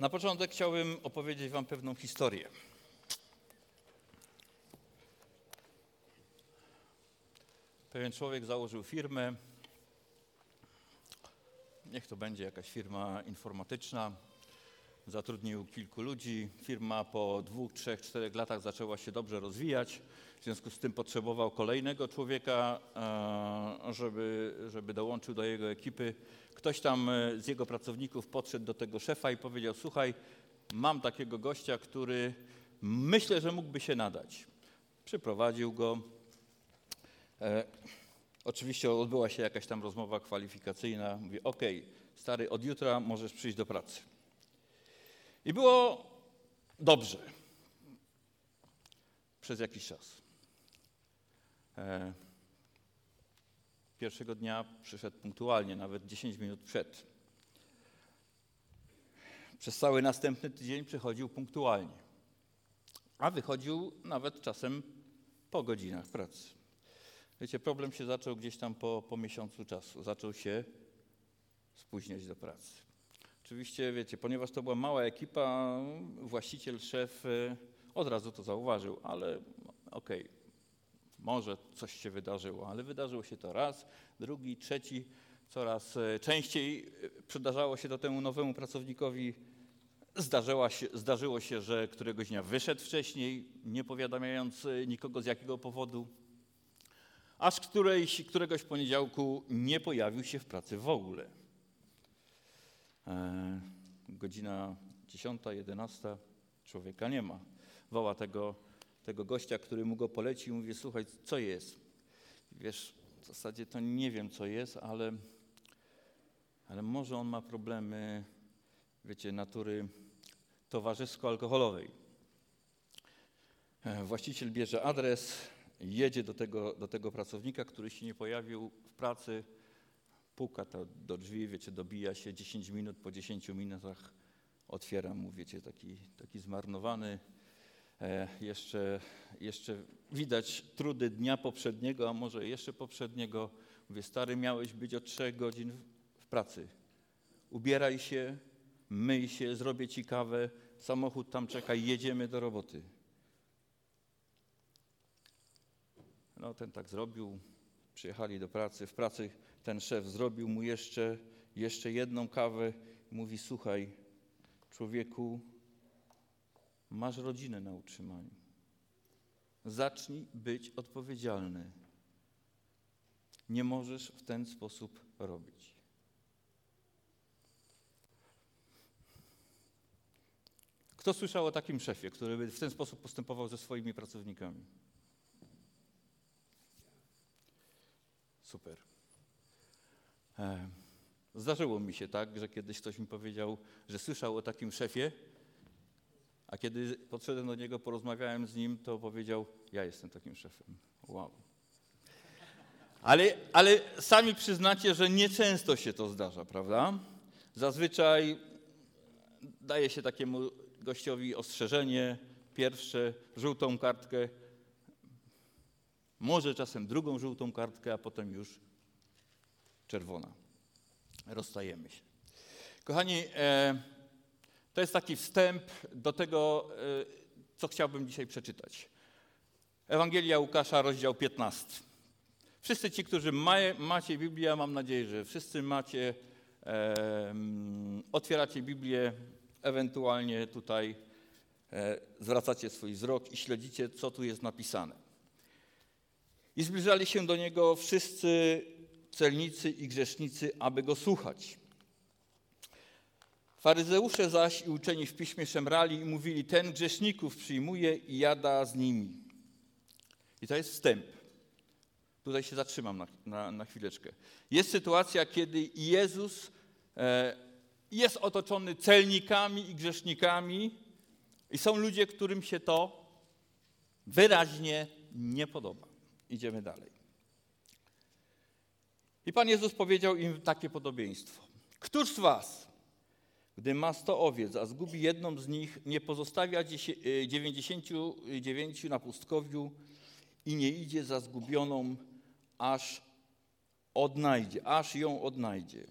Na początek chciałbym opowiedzieć Wam pewną historię. Pewien człowiek założył firmę. Niech to będzie jakaś firma informatyczna. Zatrudnił kilku ludzi. Firma po dwóch, trzech, czterech latach zaczęła się dobrze rozwijać. W związku z tym potrzebował kolejnego człowieka, e, żeby, żeby dołączył do jego ekipy. Ktoś tam e, z jego pracowników podszedł do tego szefa i powiedział: Słuchaj, mam takiego gościa, który myślę, że mógłby się nadać. Przyprowadził go. E, oczywiście odbyła się jakaś tam rozmowa kwalifikacyjna. Mówi: OK, stary, od jutra możesz przyjść do pracy. I było dobrze przez jakiś czas. E, pierwszego dnia przyszedł punktualnie, nawet 10 minut przed. Przez cały następny tydzień przychodził punktualnie, a wychodził nawet czasem po godzinach pracy. Wiecie, problem się zaczął gdzieś tam po, po miesiącu czasu. Zaczął się spóźniać do pracy. Oczywiście, wiecie, ponieważ to była mała ekipa, właściciel, szef e, od razu to zauważył, ale okej, okay, może coś się wydarzyło, ale wydarzyło się to raz, drugi, trzeci, coraz e, częściej e, przydarzało się to temu nowemu pracownikowi. Zdarzyło się, zdarzyło się, że któregoś dnia wyszedł wcześniej, nie powiadamiając nikogo z jakiego powodu, aż którejś, któregoś poniedziałku nie pojawił się w pracy w ogóle. E, godzina 10, 11, człowieka nie ma. Woła tego tego gościa, który mu go polecił, mówi, słuchaj, co jest? Wiesz, w zasadzie to nie wiem, co jest, ale, ale może on ma problemy, wiecie, natury towarzysko-alkoholowej. E, właściciel bierze adres, jedzie do tego, do tego pracownika, który się nie pojawił w pracy, puka to do drzwi, wiecie, dobija się 10 minut, po 10 minutach otwiera mu, taki, taki zmarnowany, E, jeszcze, jeszcze widać trudy dnia poprzedniego, a może jeszcze poprzedniego. Mówię, stary, miałeś być o trzech godzin w pracy. Ubieraj się, myj się, zrobię ci kawę, samochód tam czeka, jedziemy do roboty. No, ten tak zrobił, przyjechali do pracy. W pracy ten szef zrobił mu jeszcze, jeszcze jedną kawę. Mówi, słuchaj, człowieku, Masz rodzinę na utrzymaniu. Zacznij być odpowiedzialny. Nie możesz w ten sposób robić. Kto słyszał o takim szefie, który by w ten sposób postępował ze swoimi pracownikami? Super. E, zdarzyło mi się tak, że kiedyś ktoś mi powiedział, że słyszał o takim szefie, a kiedy podszedłem do niego, porozmawiałem z nim, to powiedział: Ja jestem takim szefem. Wow. Ale, ale sami przyznacie, że nieczęsto się to zdarza, prawda? Zazwyczaj daje się takiemu gościowi ostrzeżenie, pierwsze, żółtą kartkę, może czasem drugą żółtą kartkę, a potem już czerwona. Rozstajemy się. Kochani, e, to jest taki wstęp do tego, e, co chciałbym dzisiaj przeczytać. Ewangelia Łukasza, rozdział 15. Wszyscy ci, którzy macie Biblię, mam nadzieję, że wszyscy macie, e, otwieracie Biblię, ewentualnie tutaj e, zwracacie swój wzrok i śledzicie, co tu jest napisane. I zbliżali się do niego wszyscy celnicy i grzesznicy, aby go słuchać. Faryzeusze zaś i uczeni w piśmie szemrali i mówili, ten grzeszników przyjmuje i jada z nimi. I to jest wstęp. Tutaj się zatrzymam na, na, na chwileczkę. Jest sytuacja, kiedy Jezus e, jest otoczony celnikami i grzesznikami, I są ludzie, którym się to wyraźnie nie podoba. Idziemy dalej. I Pan Jezus powiedział im takie podobieństwo. Któż z was, gdy ma sto owiec, a zgubi jedną z nich, nie pozostawia 99 y, na pustkowiu i nie idzie za zgubioną, aż odnajdzie, aż ją odnajdzie.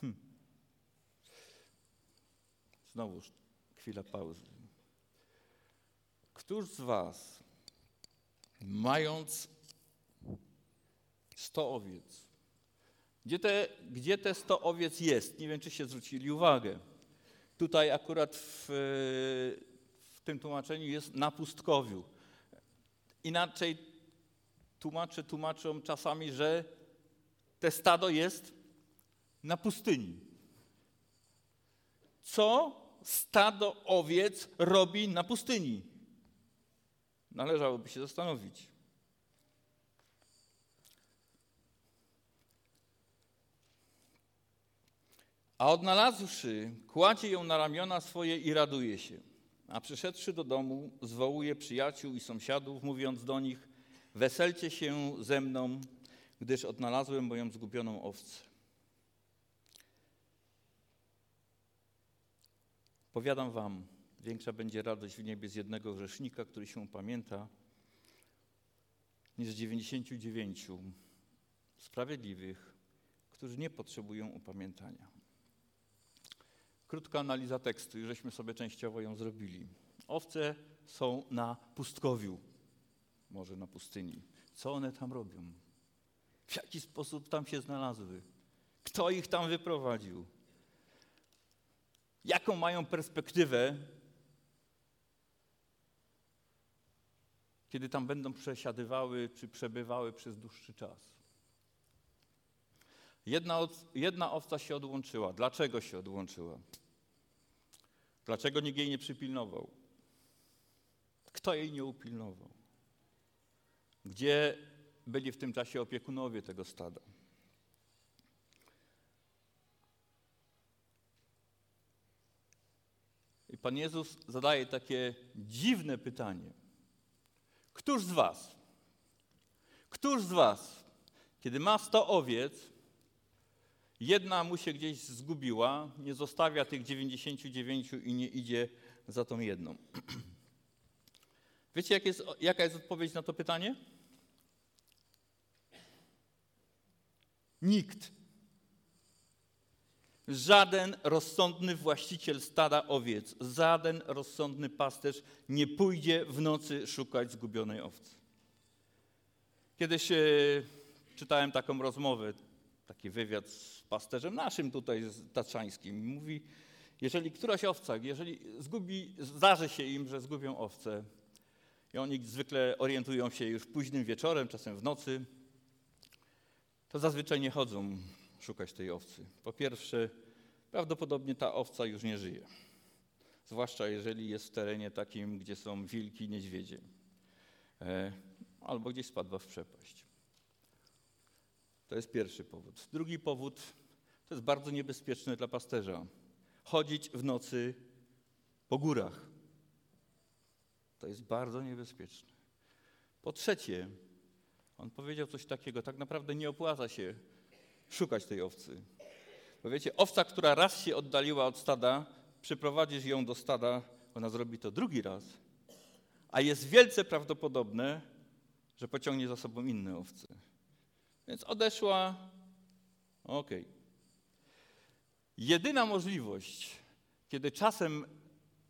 Hm. Znowuż chwila pauzy. Któż z Was, mając sto owiec, gdzie te, gdzie te sto owiec jest? Nie wiem, czy się zwrócili uwagę. Tutaj akurat w, w tym tłumaczeniu jest na pustkowiu. Inaczej tłumacze tłumaczą czasami, że te stado jest na pustyni. Co stado owiec robi na pustyni? Należałoby się zastanowić. A odnalazłszy, kładzie ją na ramiona swoje i raduje się. A przyszedłszy do domu, zwołuje przyjaciół i sąsiadów, mówiąc do nich: Weselcie się ze mną, gdyż odnalazłem moją zgubioną owcę. Powiadam wam, większa będzie radość w niebie z jednego grzesznika, który się pamięta, niż z 99 sprawiedliwych, którzy nie potrzebują upamiętania. Krótka analiza tekstu, i żeśmy sobie częściowo ją zrobili. Owce są na pustkowiu, może na pustyni. Co one tam robią? W jaki sposób tam się znalazły? Kto ich tam wyprowadził? Jaką mają perspektywę, kiedy tam będą przesiadywały czy przebywały przez dłuższy czas? Jedna, jedna owca się odłączyła. Dlaczego się odłączyła? Dlaczego nikt jej nie przypilnował? Kto jej nie upilnował? Gdzie byli w tym czasie opiekunowie tego stada? I Pan Jezus zadaje takie dziwne pytanie. Któż z Was, któż z Was, kiedy ma sto owiec, jedna mu się gdzieś zgubiła, nie zostawia tych 99 i nie idzie za tą jedną? Wiecie, jak jest, jaka jest odpowiedź na to pytanie? Nikt. Żaden rozsądny właściciel stada owiec, żaden rozsądny pasterz nie pójdzie w nocy szukać zgubionej owcy. Kiedyś e, czytałem taką rozmowę, taki wywiad z pasterzem naszym tutaj, z. Mówi, jeżeli któraś owca, jeżeli zgubi, zdarzy się im, że zgubią owcę, i oni zwykle orientują się już późnym wieczorem, czasem w nocy, to zazwyczaj nie chodzą szukać tej owcy. Po pierwsze, prawdopodobnie ta owca już nie żyje. Zwłaszcza jeżeli jest w terenie takim, gdzie są wilki, niedźwiedzie. E, albo gdzieś spadła w przepaść. To jest pierwszy powód. Drugi powód to jest bardzo niebezpieczne dla pasterza. Chodzić w nocy po górach. To jest bardzo niebezpieczne. Po trzecie, on powiedział coś takiego, tak naprawdę nie opłaca się szukać tej owcy. Bo wiecie, owca, która raz się oddaliła od stada, przyprowadzisz ją do stada, ona zrobi to drugi raz, a jest wielce prawdopodobne, że pociągnie za sobą inne owce. Więc odeszła, okej. Okay. Jedyna możliwość, kiedy czasem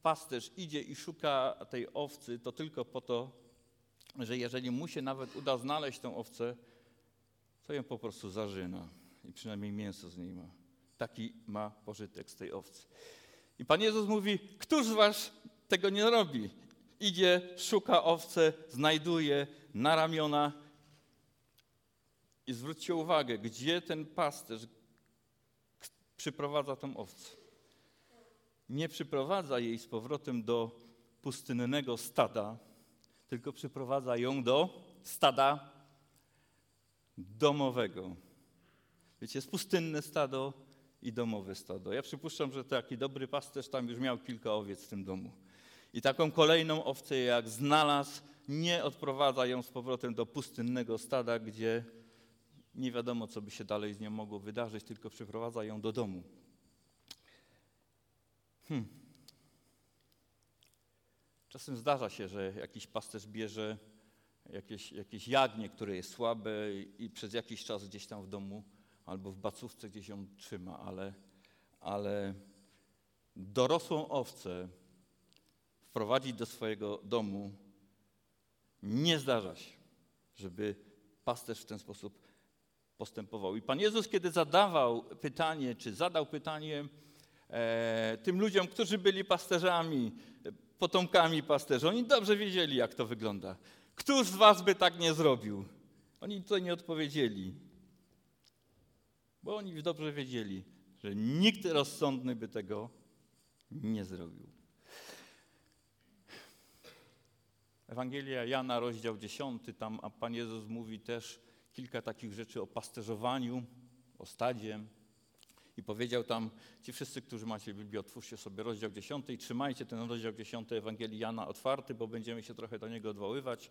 pasterz idzie i szuka tej owcy, to tylko po to, że jeżeli mu się nawet uda znaleźć tą owcę, to ją po prostu zarzyna i przynajmniej mięso z niej ma. Taki ma pożytek z tej owcy. I Pan Jezus mówi, któż z was tego nie robi? Idzie, szuka owce, znajduje na ramiona. I zwróćcie uwagę, gdzie ten pasterz przyprowadza tą owcę nie przyprowadza jej z powrotem do pustynnego stada, tylko przyprowadza ją do stada domowego. Wiecie, jest pustynne stado i domowe stado. Ja przypuszczam, że taki dobry pasterz tam już miał kilka owiec w tym domu. I taką kolejną owcę, jak znalazł, nie odprowadza ją z powrotem do pustynnego stada, gdzie nie wiadomo, co by się dalej z nią mogło wydarzyć, tylko przyprowadza ją do domu. Hmm. Czasem zdarza się, że jakiś pasterz bierze jakieś, jakieś jagnię, które jest słabe i przez jakiś czas gdzieś tam w domu albo w bacówce gdzieś ją trzyma, ale, ale dorosłą owcę wprowadzić do swojego domu nie zdarza się, żeby pasterz w ten sposób postępował. I Pan Jezus, kiedy zadawał pytanie, czy zadał pytanie e, tym ludziom, którzy byli pasterzami, potomkami pasterzy, oni dobrze wiedzieli, jak to wygląda. Któż z was by tak nie zrobił? Oni to nie odpowiedzieli. Bo oni dobrze wiedzieli, że nikt rozsądny by tego nie zrobił. Ewangelia Jana, rozdział 10, tam a Pan Jezus mówi też kilka takich rzeczy o pasterzowaniu, o stadzie. I powiedział tam, ci wszyscy, którzy macie Biblię, otwórzcie sobie rozdział 10 i trzymajcie ten rozdział 10 Ewangelii Jana otwarty, bo będziemy się trochę do niego odwoływać.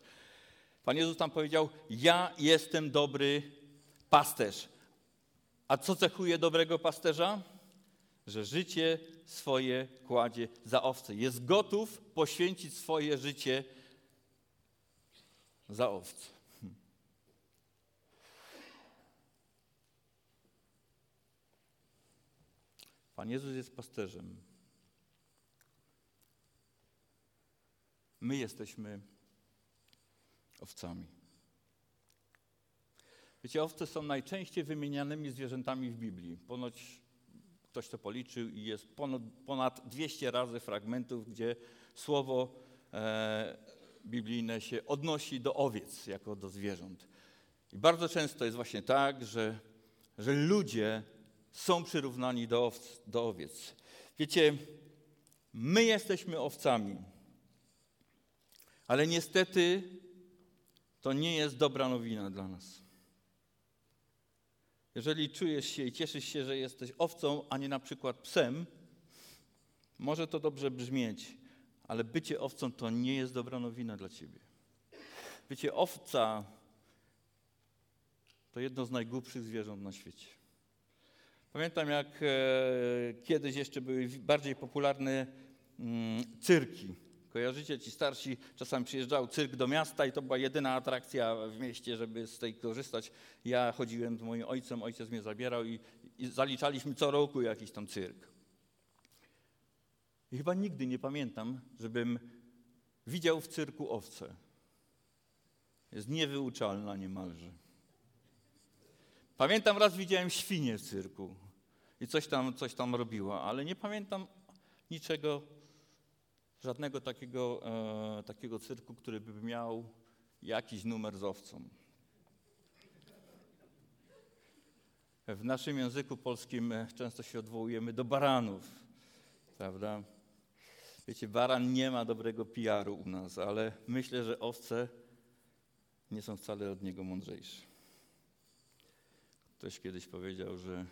Pan Jezus tam powiedział, ja jestem dobry pasterz. A co cechuje dobrego pasterza? Że życie swoje kładzie za owce. Jest gotów poświęcić swoje życie za owce. Pan Jezus jest pasterzem. My jesteśmy owcami. Wiecie, owce są najczęściej wymienianymi zwierzętami w Biblii. Ponoć ktoś to policzył i jest ponad, ponad 200 razy fragmentów, gdzie słowo e, biblijne się odnosi do owiec jako do zwierząt. I bardzo często jest właśnie tak, że, że ludzie są przyrównani do, owc, do owiec. Wiecie, my jesteśmy owcami, ale niestety to nie jest dobra nowina dla nas. Jeżeli czujesz się i cieszysz się, że jesteś owcą, a nie na przykład psem, może to dobrze brzmieć, ale bycie owcą to nie jest dobra nowina dla ciebie. Wiecie, owca to jedno z najgłupszych zwierząt na świecie. Pamiętam, jak e, kiedyś jeszcze były bardziej popularne mm, cyrki. Kojarzycie, ci starsi czasami przyjeżdżał cyrk do miasta i to była jedyna atrakcja w mieście, żeby z tej korzystać. Ja chodziłem z moim ojcem, ojciec mnie zabierał i, i zaliczaliśmy co roku jakiś tam cyrk. I chyba nigdy nie pamiętam, żebym widział w cyrku owce. Jest niewyuczalna niemalże. Pamiętam raz widziałem świnię w cyrku i coś tam, coś tam robiła, ale nie pamiętam niczego, żadnego takiego, e, takiego cyrku, który by miał jakiś numer z owcą. W naszym języku polskim często się odwołujemy do baranów, prawda? Wiecie, baran nie ma dobrego PR-u u nas, ale myślę, że owce nie są wcale od niego mądrzejsze. Ktoś kiedyś powiedział, że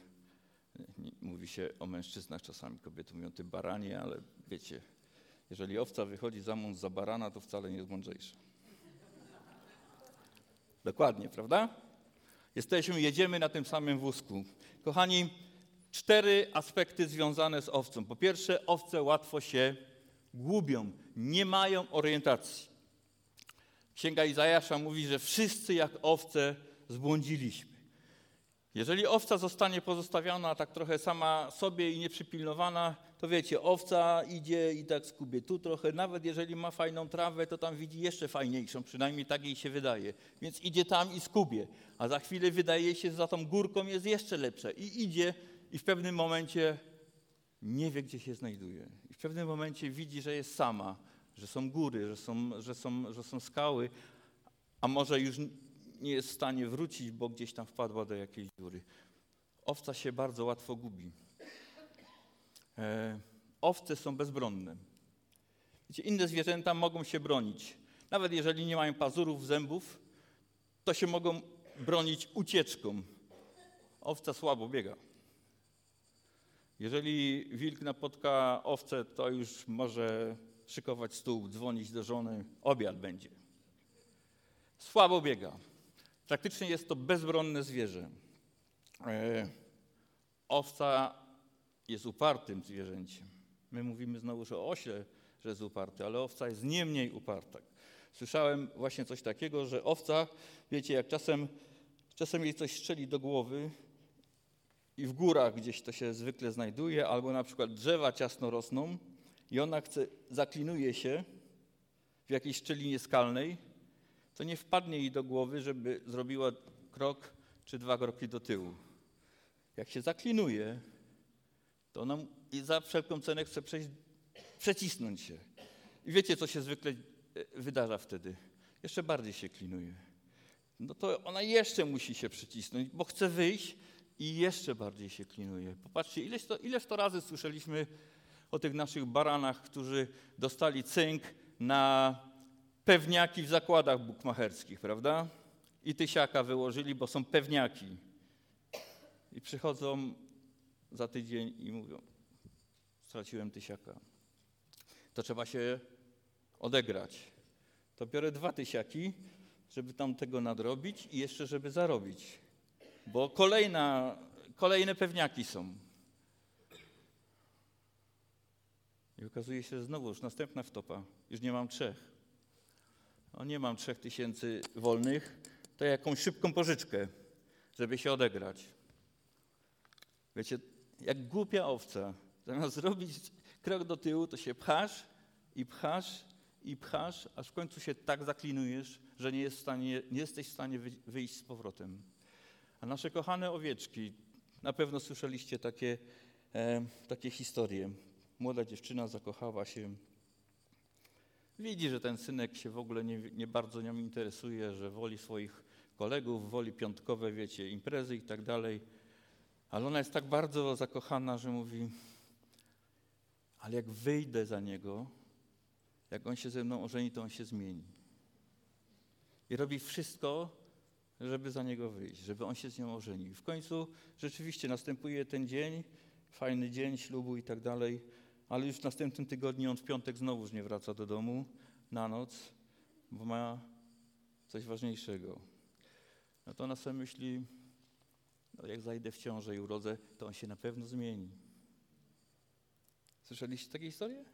mówi się o mężczyznach, czasami kobiety mówią ty baranie, ale wiecie, jeżeli owca wychodzi za mąż za barana, to wcale nie jest mądrzejsza. Dokładnie, prawda? Jesteśmy, jedziemy na tym samym wózku. Kochani, cztery aspekty związane z owcą. Po pierwsze, owce łatwo się gubią, nie mają orientacji. Księga Izajasza mówi, że wszyscy jak owce zbłądziliśmy. Jeżeli owca zostanie pozostawiona tak trochę sama sobie i nieprzypilnowana, to wiecie, owca idzie i tak skubie tu trochę, nawet jeżeli ma fajną trawę, to tam widzi jeszcze fajniejszą, przynajmniej tak jej się wydaje. Więc idzie tam i skubie, a za chwilę wydaje się, że za tą górką jest jeszcze lepsze i idzie i w pewnym momencie nie wie, gdzie się znajduje. I w pewnym momencie widzi, że jest sama, że są góry, że są, że są, że są skały, a może już nie jest w stanie wrócić, bo gdzieś tam wpadła do jakiejś dziury. Owca się bardzo łatwo gubi. E, owce są bezbronne. Wiecie, inne zwierzęta mogą się bronić. Nawet jeżeli nie mają pazurów, zębów, to się mogą bronić ucieczką. Owca słabo biega. Jeżeli wilk napotka owce, to już może szykować stół, dzwonić do żony, obiad będzie. Słabo biega. Praktycznie jest to bezbronne zwierzę. E, owca jest upartym zwierzęciem. My mówimy znowu, że ośle, że jest uparty, ale owca jest nie mniej uparta. Słyszałem właśnie coś takiego, że owca, wiecie, jak czasem, czasem jej coś strzeli do głowy i w górach gdzieś to się zwykle znajduje, albo na przykład drzewa ciasno rosną i ona chce, zaklinuje się w jakiejś szczelinie skalnej, to nie wpadnie jej do głowy, żeby zrobiła krok czy dwa kroki do tyłu. Jak się zaklinuje, to ona za wszelką cenę chce przejść, przecisnąć się. I wiecie, co się zwykle e, wydarza wtedy? Jeszcze bardziej się klinuje. No to ona jeszcze musi się przycisnąć, bo chce wyjść i jeszcze bardziej się klinuje. Popatrzcie, ileż to, ileż to razy słyszeliśmy o tych naszych baranach, którzy dostali cynk na pewniaki w zakładach bukmacherskich, prawda? I tysiaka wyłożyli, bo są pewniaki. I przychodzą za tydzień i mówią, straciłem tysiaka. To trzeba się odegrać. To biorę dwa tysiaki, żeby tam tego nadrobić i jeszcze, żeby zarobić. Bo kolejna, kolejne pewniaki są. I okazuje się, że znowu już następna wtopa. Już nie mam trzech. No nie mam trzech tysięcy wolnych, to jakąś szybką pożyczkę, żeby się odegrać. Wiecie, jak głupia owca. Zamiast zrobić krok do tyłu, to się pchasz i pchasz i pchasz, aż w końcu się tak zaklinujesz, że nie, jest w stanie, nie jesteś w stanie wyjść z powrotem. A nasze kochane owieczki, na pewno słyszeliście takie, e, takie historie. Młoda dziewczyna zakochała się. Widzi, że ten synek się w ogóle nie, nie bardzo nią interesuje, że woli swoich kolegów, woli piątkowe, wiecie, imprezy i tak dalej. Ale ona jest tak bardzo zakochana, że mówi, ale jak wyjdę za niego, jak on się ze mną ożeni, to on się zmieni. I robi wszystko, żeby za niego wyjść, żeby on się z nią ożenił. W końcu rzeczywiście następuje ten dzień, fajny dzień ślubu i tak dalej, ale już w następnym tygodniu on w piątek znowuż nie wraca do domu na noc, bo ma coś ważniejszego. No to ona sobie myśli, no jak zajdę w ciążę i urodzę, to on się na pewno zmieni. Słyszeliście takie historie?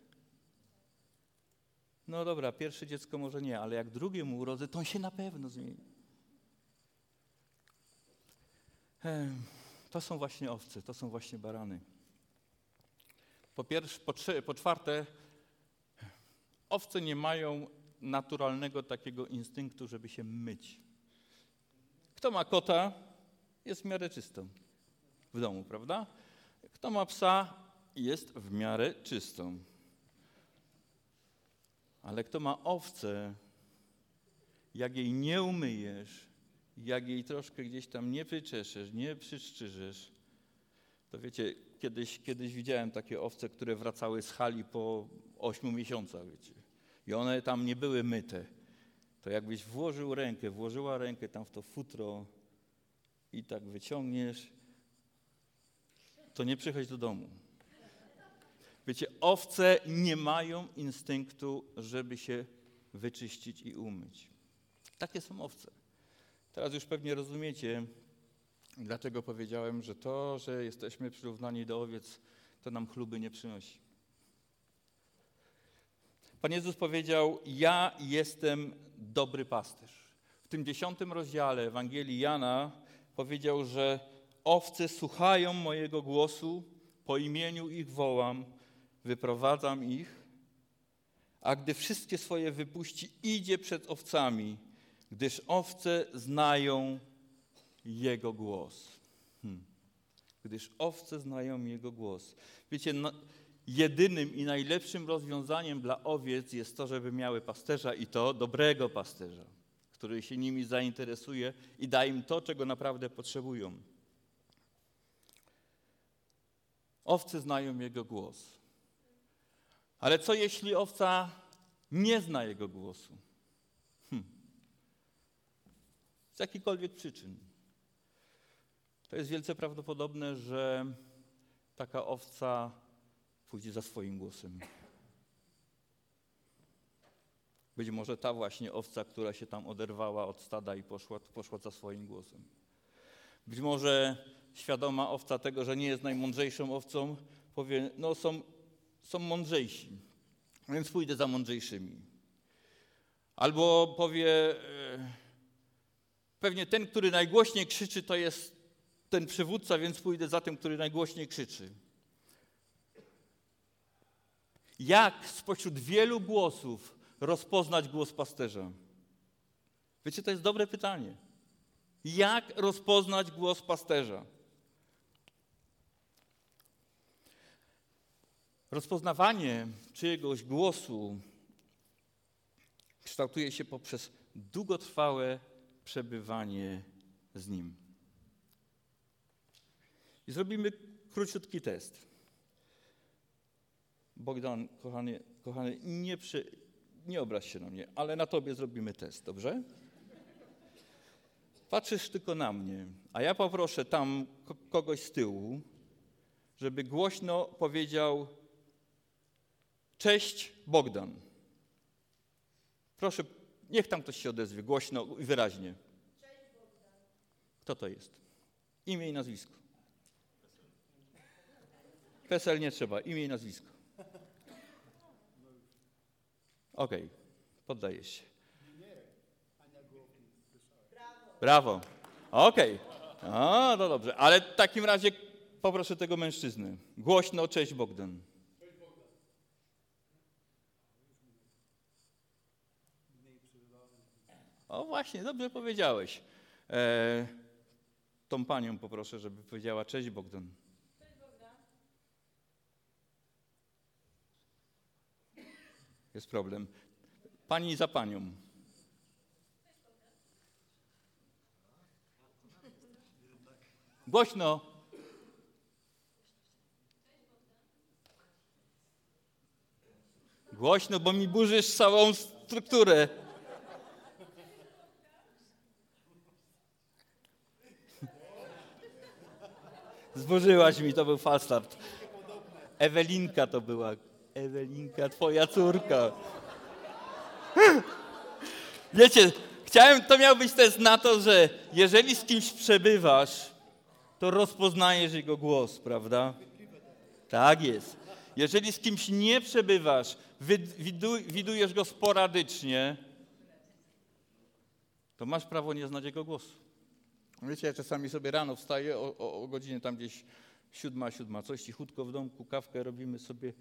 No dobra, pierwsze dziecko może nie, ale jak drugie mu urodzę, to on się na pewno zmieni. To są właśnie owce, to są właśnie barany. Po, pierwsze, po, trze, po czwarte, owce nie mają naturalnego takiego instynktu, żeby się myć. Kto ma kota, jest w miarę czystą w domu, prawda? Kto ma psa, jest w miarę czystą. Ale kto ma owcę, jak jej nie umyjesz, jak jej troszkę gdzieś tam nie wyczeszesz, nie przyszczyżesz, to wiecie, kiedyś, kiedyś widziałem takie owce, które wracały z hali po ośmiu miesiącach, wiecie. I one tam nie były myte. To jakbyś włożył rękę, włożyła rękę tam w to futro i tak wyciągniesz, to nie przychodź do domu. Wiecie, owce nie mają instynktu, żeby się wyczyścić i umyć. Takie są owce. Teraz już pewnie rozumiecie, dlaczego powiedziałem, że to, że jesteśmy przyrównani do owiec, to nam chluby nie przynosi. Pan Jezus powiedział: Ja jestem dobry pasterz. W tym dziesiątym rozdziale Ewangelii Jana powiedział, że owce słuchają mojego głosu, po imieniu ich wołam, wyprowadzam ich, a gdy wszystkie swoje wypuści, idzie przed owcami, gdyż owce znają Jego głos. Hmm. Gdyż owce znają Jego głos. Wiecie, no, jedynym i najlepszym rozwiązaniem dla owiec jest to, żeby miały pasterza i to dobrego pasterza, który się nimi zainteresuje i da im to, czego naprawdę potrzebują. Owce znają Jego głos. Ale co jeśli owca nie zna Jego głosu? Hm. Z jakichkolwiek przyczyn. To jest wielce prawdopodobne, że taka owca pójdzie za swoim głosem. Być może ta właśnie owca, która się tam oderwała od stada i poszła, poszła za swoim głosem. Być może świadoma owca tego, że nie jest najmądrzejszą owcą, powie, no są, są mądrzejsi, więc pójdę za mądrzejszymi. Albo powie, e, pewnie ten, który najgłośniej krzyczy, to jest ten przywódca, więc pójdę za tym, który najgłośniej krzyczy. Jak spośród wielu głosów rozpoznać głos pasterza? Wiecie, to jest dobre pytanie. Jak rozpoznać głos pasterza? Rozpoznawanie czyjegoś głosu kształtuje się poprzez długotrwałe przebywanie z Nim. I zrobimy króciutki test. Bogdan, kochany, kochany nie, przy, nie obraź się na mnie, ale na tobie zrobimy test, dobrze? Patrzysz tylko na mnie, a ja poproszę tam kogoś z tyłu, żeby głośno powiedział Cześć Bogdan. Proszę, niech tam ktoś się odezwie głośno i wyraźnie. Cześć Bogdan. Kto to jest? Imię i nazwisko. PESEL nie trzeba, imię i nazwisko. Okej, okay. poddajesz się. Brawo. Okej. Okay. A, no dobrze. Ale w takim razie poproszę tego mężczyzny. Głośno, cześć Bogdan. O właśnie, dobrze powiedziałeś. E, tą panią poproszę, żeby powiedziała cześć Bogdan. Cześć Bogdan. Jest problem. Pani za panią. Głośno. Głośno, bo mi burzysz całą strukturę. Zburzyłaś mi, to był falstart. Ewelinka to była. Ewelinka, twoja córka. Wiecie, chciałem, to miał być test na to, że jeżeli z kimś przebywasz, to rozpoznajesz jego głos, prawda? Tak jest. Jeżeli z kimś nie przebywasz, widujesz go sporadycznie, to masz prawo nie znać jego głosu. Wiecie, ja czasami sobie rano wstaję o, o, o godzinie tam gdzieś siódma, siódma, coś cichutko w domku, kawkę robimy sobie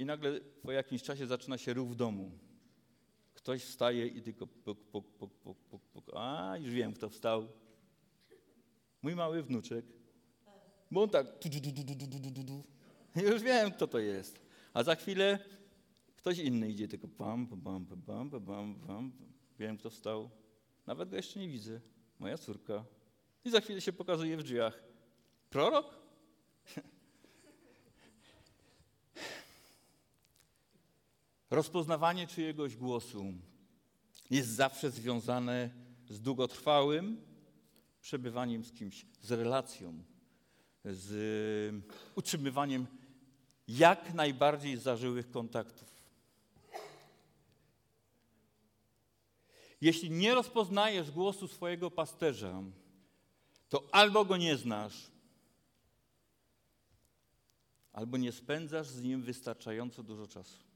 i nagle po jakimś czasie zaczyna się ruch w domu. Ktoś wstaje i tylko puk, puk, puk, puk, puk, puk. A, już wiem, kto wstał. Mój mały wnuczek. Bo on tak... Już wiem, kto to jest. A za chwilę ktoś inny idzie, tylko pam, pam, pam, pam, pam. Wiem, kto wstał. Nawet go jeszcze nie widzę moja córka. I za chwilę się pokazuje w drzwiach. Prorok? Rozpoznawanie czyjegoś głosu jest zawsze związane z długotrwałym przebywaniem z kimś, z relacją, z utrzymywaniem jak najbardziej zażyłych kontaktów. Jeśli nie rozpoznajesz głosu swojego pasterza, to albo go nie znasz, albo nie spędzasz z nim wystarczająco dużo czasu.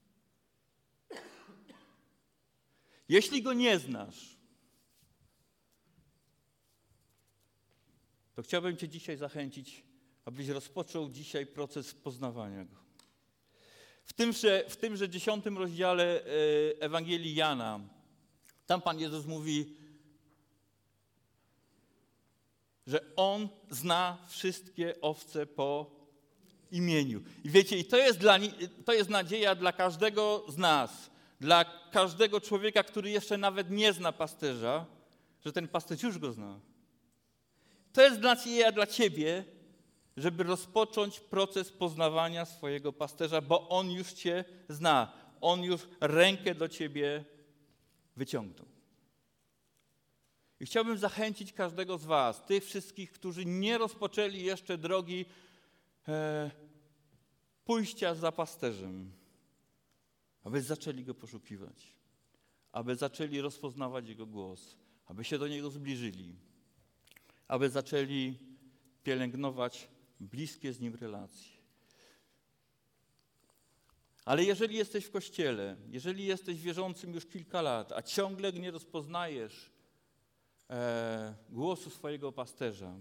Jeśli go nie znasz, to chciałbym Cię dzisiaj zachęcić, abyś rozpoczął dzisiaj proces poznawania go. W tymże, w tymże dziesiątym rozdziale e, Ewangelii Jana tam Pan Jezus mówi, że On zna wszystkie owce po imieniu. I wiecie, i to jest, dla, to jest nadzieja dla każdego z nas, dla każdego człowieka, który jeszcze nawet nie zna pasterza, że ten pasterz już go zna. To jest nadzieja dla ciebie, żeby rozpocząć proces poznawania swojego pasterza, bo on już cię zna. On już rękę do ciebie wyciągnął. I chciałbym zachęcić każdego z Was, tych wszystkich, którzy nie rozpoczęli jeszcze drogi e, pójścia za pasterzem, aby zaczęli go poszukiwać, aby zaczęli rozpoznawać jego głos, aby się do niego zbliżyli, aby zaczęli pielęgnować bliskie z nim relacje. Ale jeżeli jesteś w kościele, jeżeli jesteś wierzącym już kilka lat, a ciągle nie rozpoznajesz e, głosu swojego pasterza,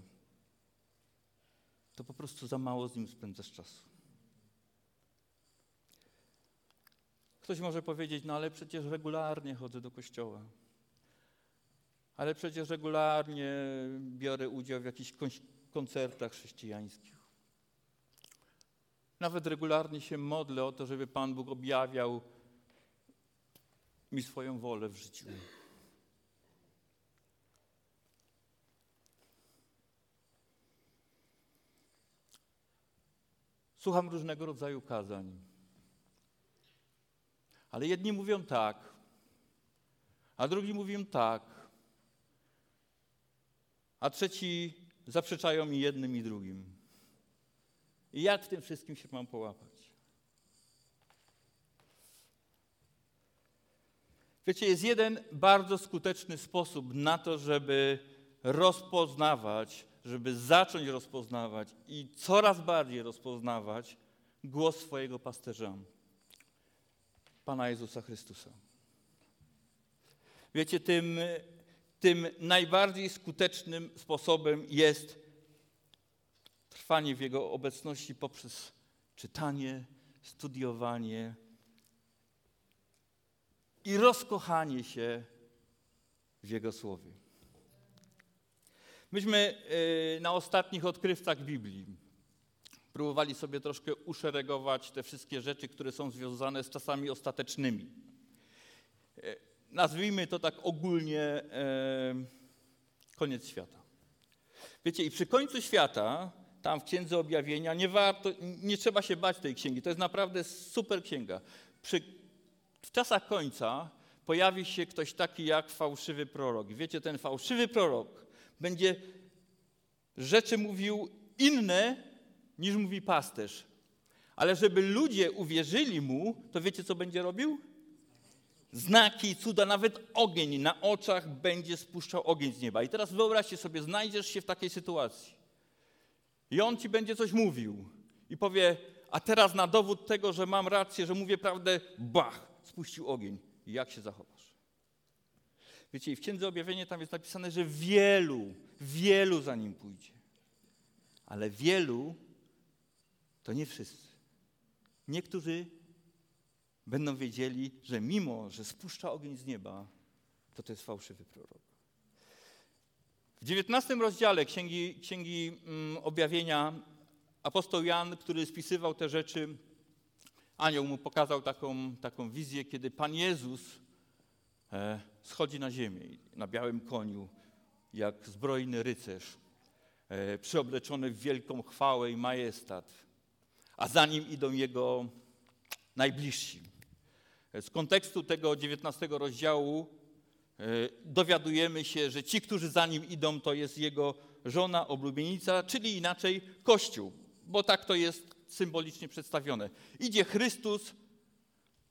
to po prostu za mało z nim spędzasz czasu. Ktoś może powiedzieć, no ale przecież regularnie chodzę do kościoła. Ale przecież regularnie biorę udział w jakichś koncertach chrześcijańskich. Nawet regularnie się modlę o to, żeby Pan Bóg objawiał mi swoją wolę w życiu. Słucham różnego rodzaju kazań. Ale jedni mówią tak, a drugi mówią tak, a trzeci zaprzeczają mi jednym i drugim. I jak w tym wszystkim się mam połapać? Wiecie, jest jeden bardzo skuteczny sposób na to, żeby rozpoznawać, żeby zacząć rozpoznawać i coraz bardziej rozpoznawać głos swojego pasterza, Pana Jezusa Chrystusa. Wiecie, tym, tym najbardziej skutecznym sposobem jest trwanie w Jego obecności poprzez czytanie, studiowanie i rozkochanie się w Jego Słowie. Myśmy y, na ostatnich odkrywcach Biblii próbowali sobie troszkę uszeregować te wszystkie rzeczy, które są związane z czasami ostatecznymi. Y, nazwijmy to tak ogólnie y, koniec świata. Wiecie, i przy końcu świata tam w Księdze Objawienia, nie, warto, nie trzeba się bać tej księgi. To jest naprawdę super księga. Przy, w czasach końca pojawi się ktoś taki jak fałszywy prorok. Wiecie, ten fałszywy prorok będzie rzeczy mówił inne niż mówi pasterz. Ale żeby ludzie uwierzyli mu, to wiecie, co będzie robił? Znaki, cuda, nawet ogień na oczach będzie spuszczał ogień z nieba. I teraz wyobraźcie sobie, znajdziesz się w takiej sytuacji. I on ci będzie coś mówił i powie, a teraz na dowód tego, że mam rację, że mówię prawdę, bach, spuścił ogień. Jak się zachowasz? Wiecie, i w Księdze Objawienia tam jest napisane, że wielu, wielu za nim pójdzie. Ale wielu to nie wszyscy. Niektórzy będą wiedzieli, że mimo, że spuszcza ogień z nieba, to to jest fałszywy prorok. W XIX rozdziale Księgi, Księgi mm, Objawienia apostoł Jan, który spisywał te rzeczy, anioł mu pokazał taką, taką wizję, kiedy Pan Jezus e, schodzi na ziemię na białym koniu, jak zbrojny rycerz, e, przyobleczony w wielką chwałę i majestat, a za nim idą jego najbliżsi. Z kontekstu tego XIX rozdziału E, dowiadujemy się, że ci, którzy za nim idą, to jest jego żona, oblubienica, czyli inaczej Kościół, bo tak to jest symbolicznie przedstawione. Idzie Chrystus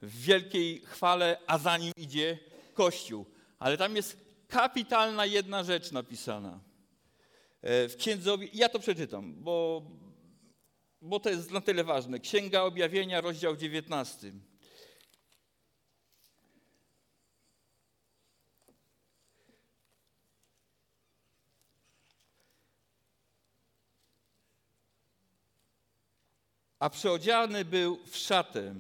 w wielkiej chwale, a za nim idzie Kościół. Ale tam jest kapitalna jedna rzecz napisana. E, w księdze, ja to przeczytam, bo, bo to jest na tyle ważne. Księga Objawienia, rozdział 19. a przeodziany był w szatę.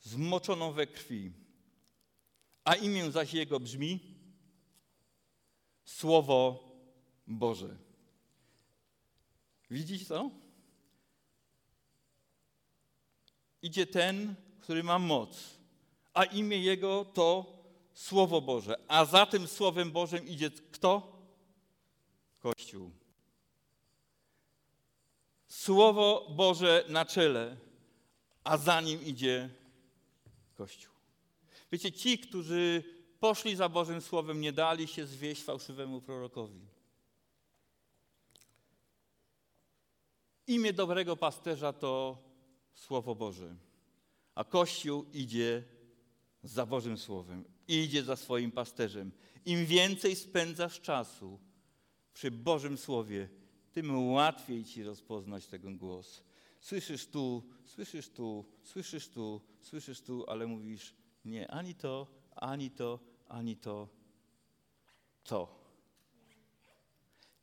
Zmoczoną we krwi, a imię zaś jego brzmi Słowo Boże. Widzicie to? Idzie ten, który ma moc, a imię jego to Słowo Boże. A za tym Słowem Bożym idzie kto? Kościół. Słowo Boże na czele, a za nim idzie Kościół. Wiecie, ci, którzy poszli za Bożym Słowem, nie dali się zwieść fałszywemu prorokowi. Imię dobrego pasterza to Słowo Boże, a Kościół idzie za Bożym Słowem, idzie za swoim pasterzem. Im więcej spędzasz czasu przy Bożym Słowie, tym łatwiej ci rozpoznać ten głos. Słyszysz tu, słyszysz tu, słyszysz tu, słyszysz tu, ale mówisz nie, ani to, ani to, ani to, to.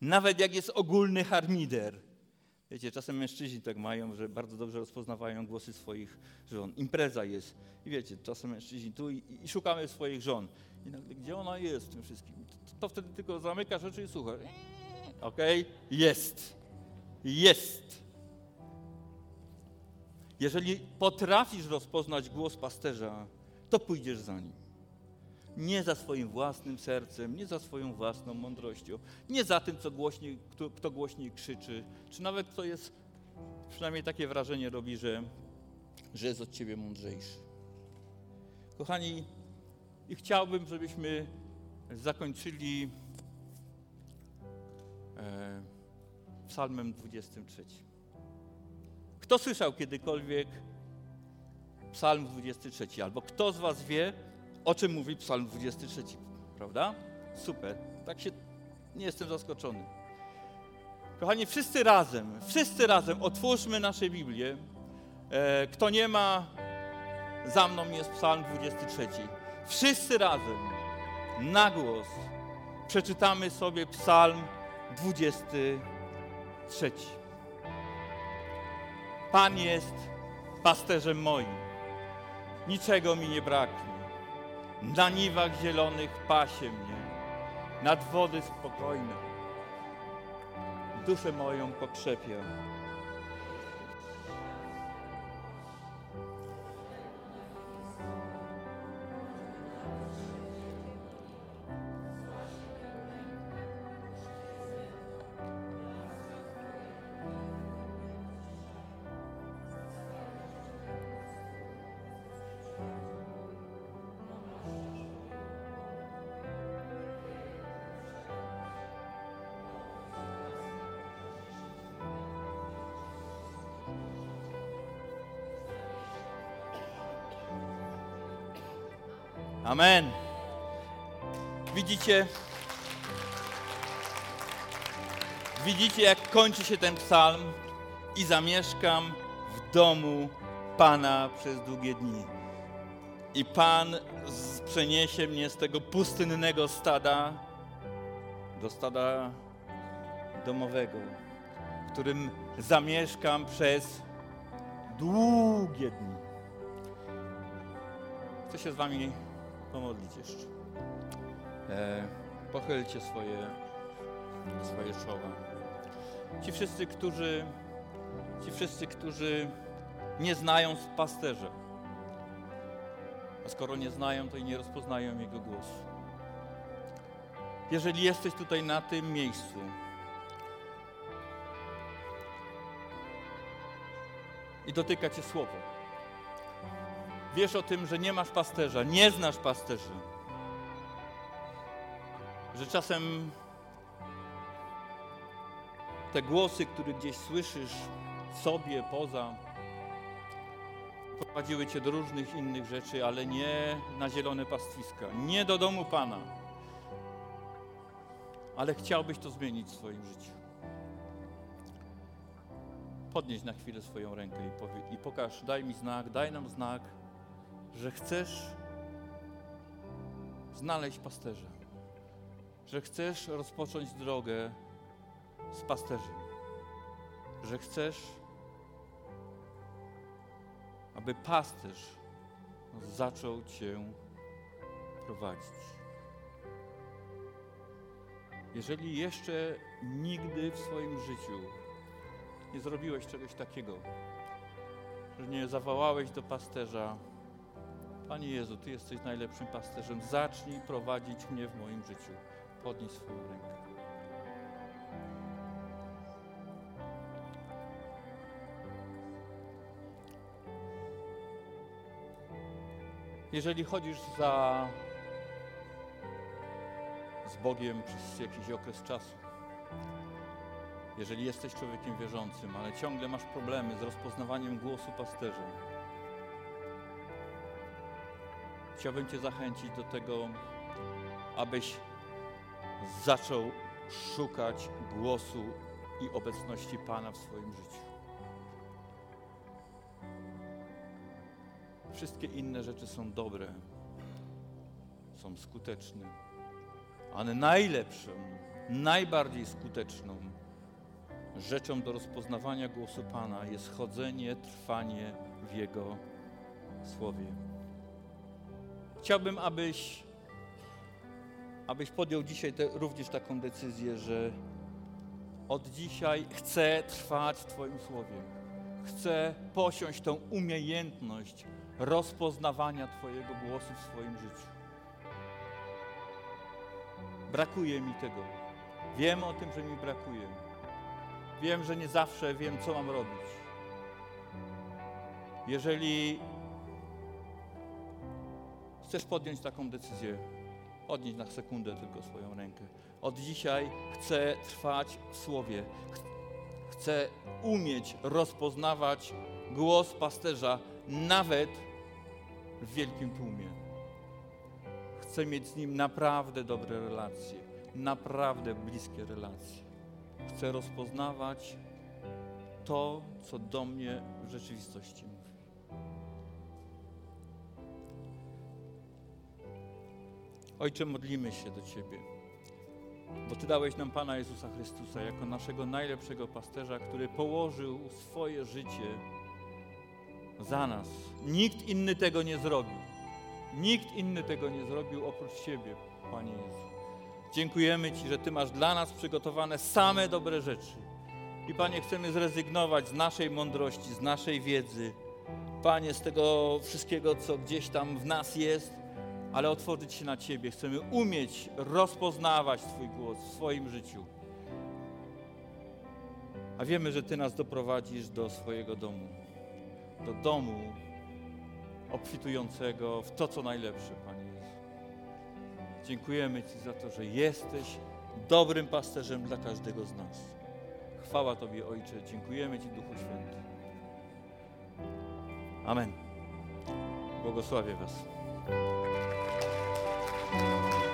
Nawet jak jest ogólny harmider. Wiecie, czasem mężczyźni tak mają, że bardzo dobrze rozpoznawają głosy swoich żon. Impreza jest. I wiecie, czasem mężczyźni tu i, i szukamy swoich żon. I nagle, gdzie ona jest w tym wszystkim? To, to wtedy tylko zamyka rzeczy i słucha. Okej? Okay? Jest. Jest. Jeżeli potrafisz rozpoznać głos pasterza, to pójdziesz za nim. Nie za swoim własnym sercem, nie za swoją własną mądrością, nie za tym, co głośniej, kto, kto głośniej krzyczy, czy nawet kto jest, przynajmniej takie wrażenie robi, że, że jest od ciebie mądrzejszy. Kochani, i chciałbym, żebyśmy zakończyli e, psalmem 23. Kto słyszał kiedykolwiek psalm 23? Albo kto z was wie, o czym mówi psalm 23? Prawda? Super. Tak się, nie jestem zaskoczony. Kochani, wszyscy razem, wszyscy razem otwórzmy nasze Biblię. E, kto nie ma, za mną jest psalm 23. Wszyscy razem, na głos, przeczytamy sobie psalm 23. Pan jest pasterzem moim, niczego mi nie braknie. Na niwach zielonych pasie mnie, nad wody spokojne. Duszę moją pokrzepia. Amen. Widzicie? Widzicie, jak kończy się ten psalm i zamieszkam w domu Pana przez długie dni. I Pan przeniesie mnie z tego pustynnego stada do stada domowego, w którym zamieszkam przez długie dni. Chcę się z Wami pomodlić jeszcze. E, pochylcie swoje, swoje czoła. Ci wszyscy, którzy, ci wszyscy, którzy nie znają pasterza, a skoro nie znają, to i nie rozpoznają Jego głosu. Jeżeli jesteś tutaj na tym miejscu, i dotyka Cię słowo, Wiesz o tym, że nie masz pasterza, nie znasz pasterza. Że czasem te głosy, które gdzieś słyszysz sobie, poza, prowadziły cię do różnych innych rzeczy, ale nie na zielone pastwiska, nie do domu Pana. Ale chciałbyś to zmienić w swoim życiu. Podnieś na chwilę swoją rękę i, powie, i pokaż, daj mi znak, daj nam znak, że chcesz znaleźć pasterza, że chcesz rozpocząć drogę z pasterzem, że chcesz, aby pasterz zaczął Cię prowadzić. Jeżeli jeszcze nigdy w swoim życiu nie zrobiłeś czegoś takiego, że nie zawołałeś do pasterza, Panie Jezu, Ty jesteś najlepszym pasterzem. Zacznij prowadzić mnie w moim życiu. Podnieś swoją rękę. Jeżeli chodzisz za Bogiem przez jakiś okres czasu. Jeżeli jesteś człowiekiem wierzącym, ale ciągle masz problemy z rozpoznawaniem głosu pasterza, chciałbym Cię zachęcić do tego, abyś zaczął szukać głosu i obecności Pana w swoim życiu. Wszystkie inne rzeczy są dobre, są skuteczne, ale najlepszą, najbardziej skuteczną rzeczą do rozpoznawania głosu Pana jest chodzenie, trwanie w Jego Słowie. Chciałbym, abyś, abyś podjął dzisiaj te, również taką decyzję, że od dzisiaj chcę trwać w Twoim Słowie. Chcę posiąść tą umiejętność rozpoznawania Twojego głosu w swoim życiu. Brakuje mi tego. Wiem o tym, że mi brakuje. Wiem, że nie zawsze wiem, co mam robić. Jeżeli chcesz podjąć taką decyzję, podnieś na sekundę tylko swoją rękę. Od dzisiaj chcę trwać w Słowie. Chcę umieć rozpoznawać głos pasterza nawet w wielkim tłumie. Chcę mieć z nim naprawdę dobre relacje, naprawdę bliskie relacje. Chcę rozpoznawać to, co do mnie w rzeczywistości. Ojcze, modlimy się do Ciebie, bo Ty dałeś nam Pana Jezusa Chrystusa jako naszego najlepszego pasterza, który położył swoje życie za nas. Nikt inny tego nie zrobił. Nikt inny tego nie zrobił oprócz Ciebie, Panie Jezu. Dziękujemy Ci, że Ty masz dla nas przygotowane same dobre rzeczy. I Panie, chcemy zrezygnować z naszej mądrości, z naszej wiedzy, Panie, z tego wszystkiego, co gdzieś tam w nas jest, ale otworzyć się na Ciebie. Chcemy umieć rozpoznawać Twój głos w swoim życiu. A wiemy, że Ty nas doprowadzisz do swojego domu, do domu obfitującego w to, co najlepsze, Panie Jezu. Dziękujemy Ci za to, że jesteś dobrym pasterzem dla każdego z nas. Chwała Tobie, Ojcze. Dziękujemy Ci, Duchu Święty. Amen. Błogosławię Was. Thank you.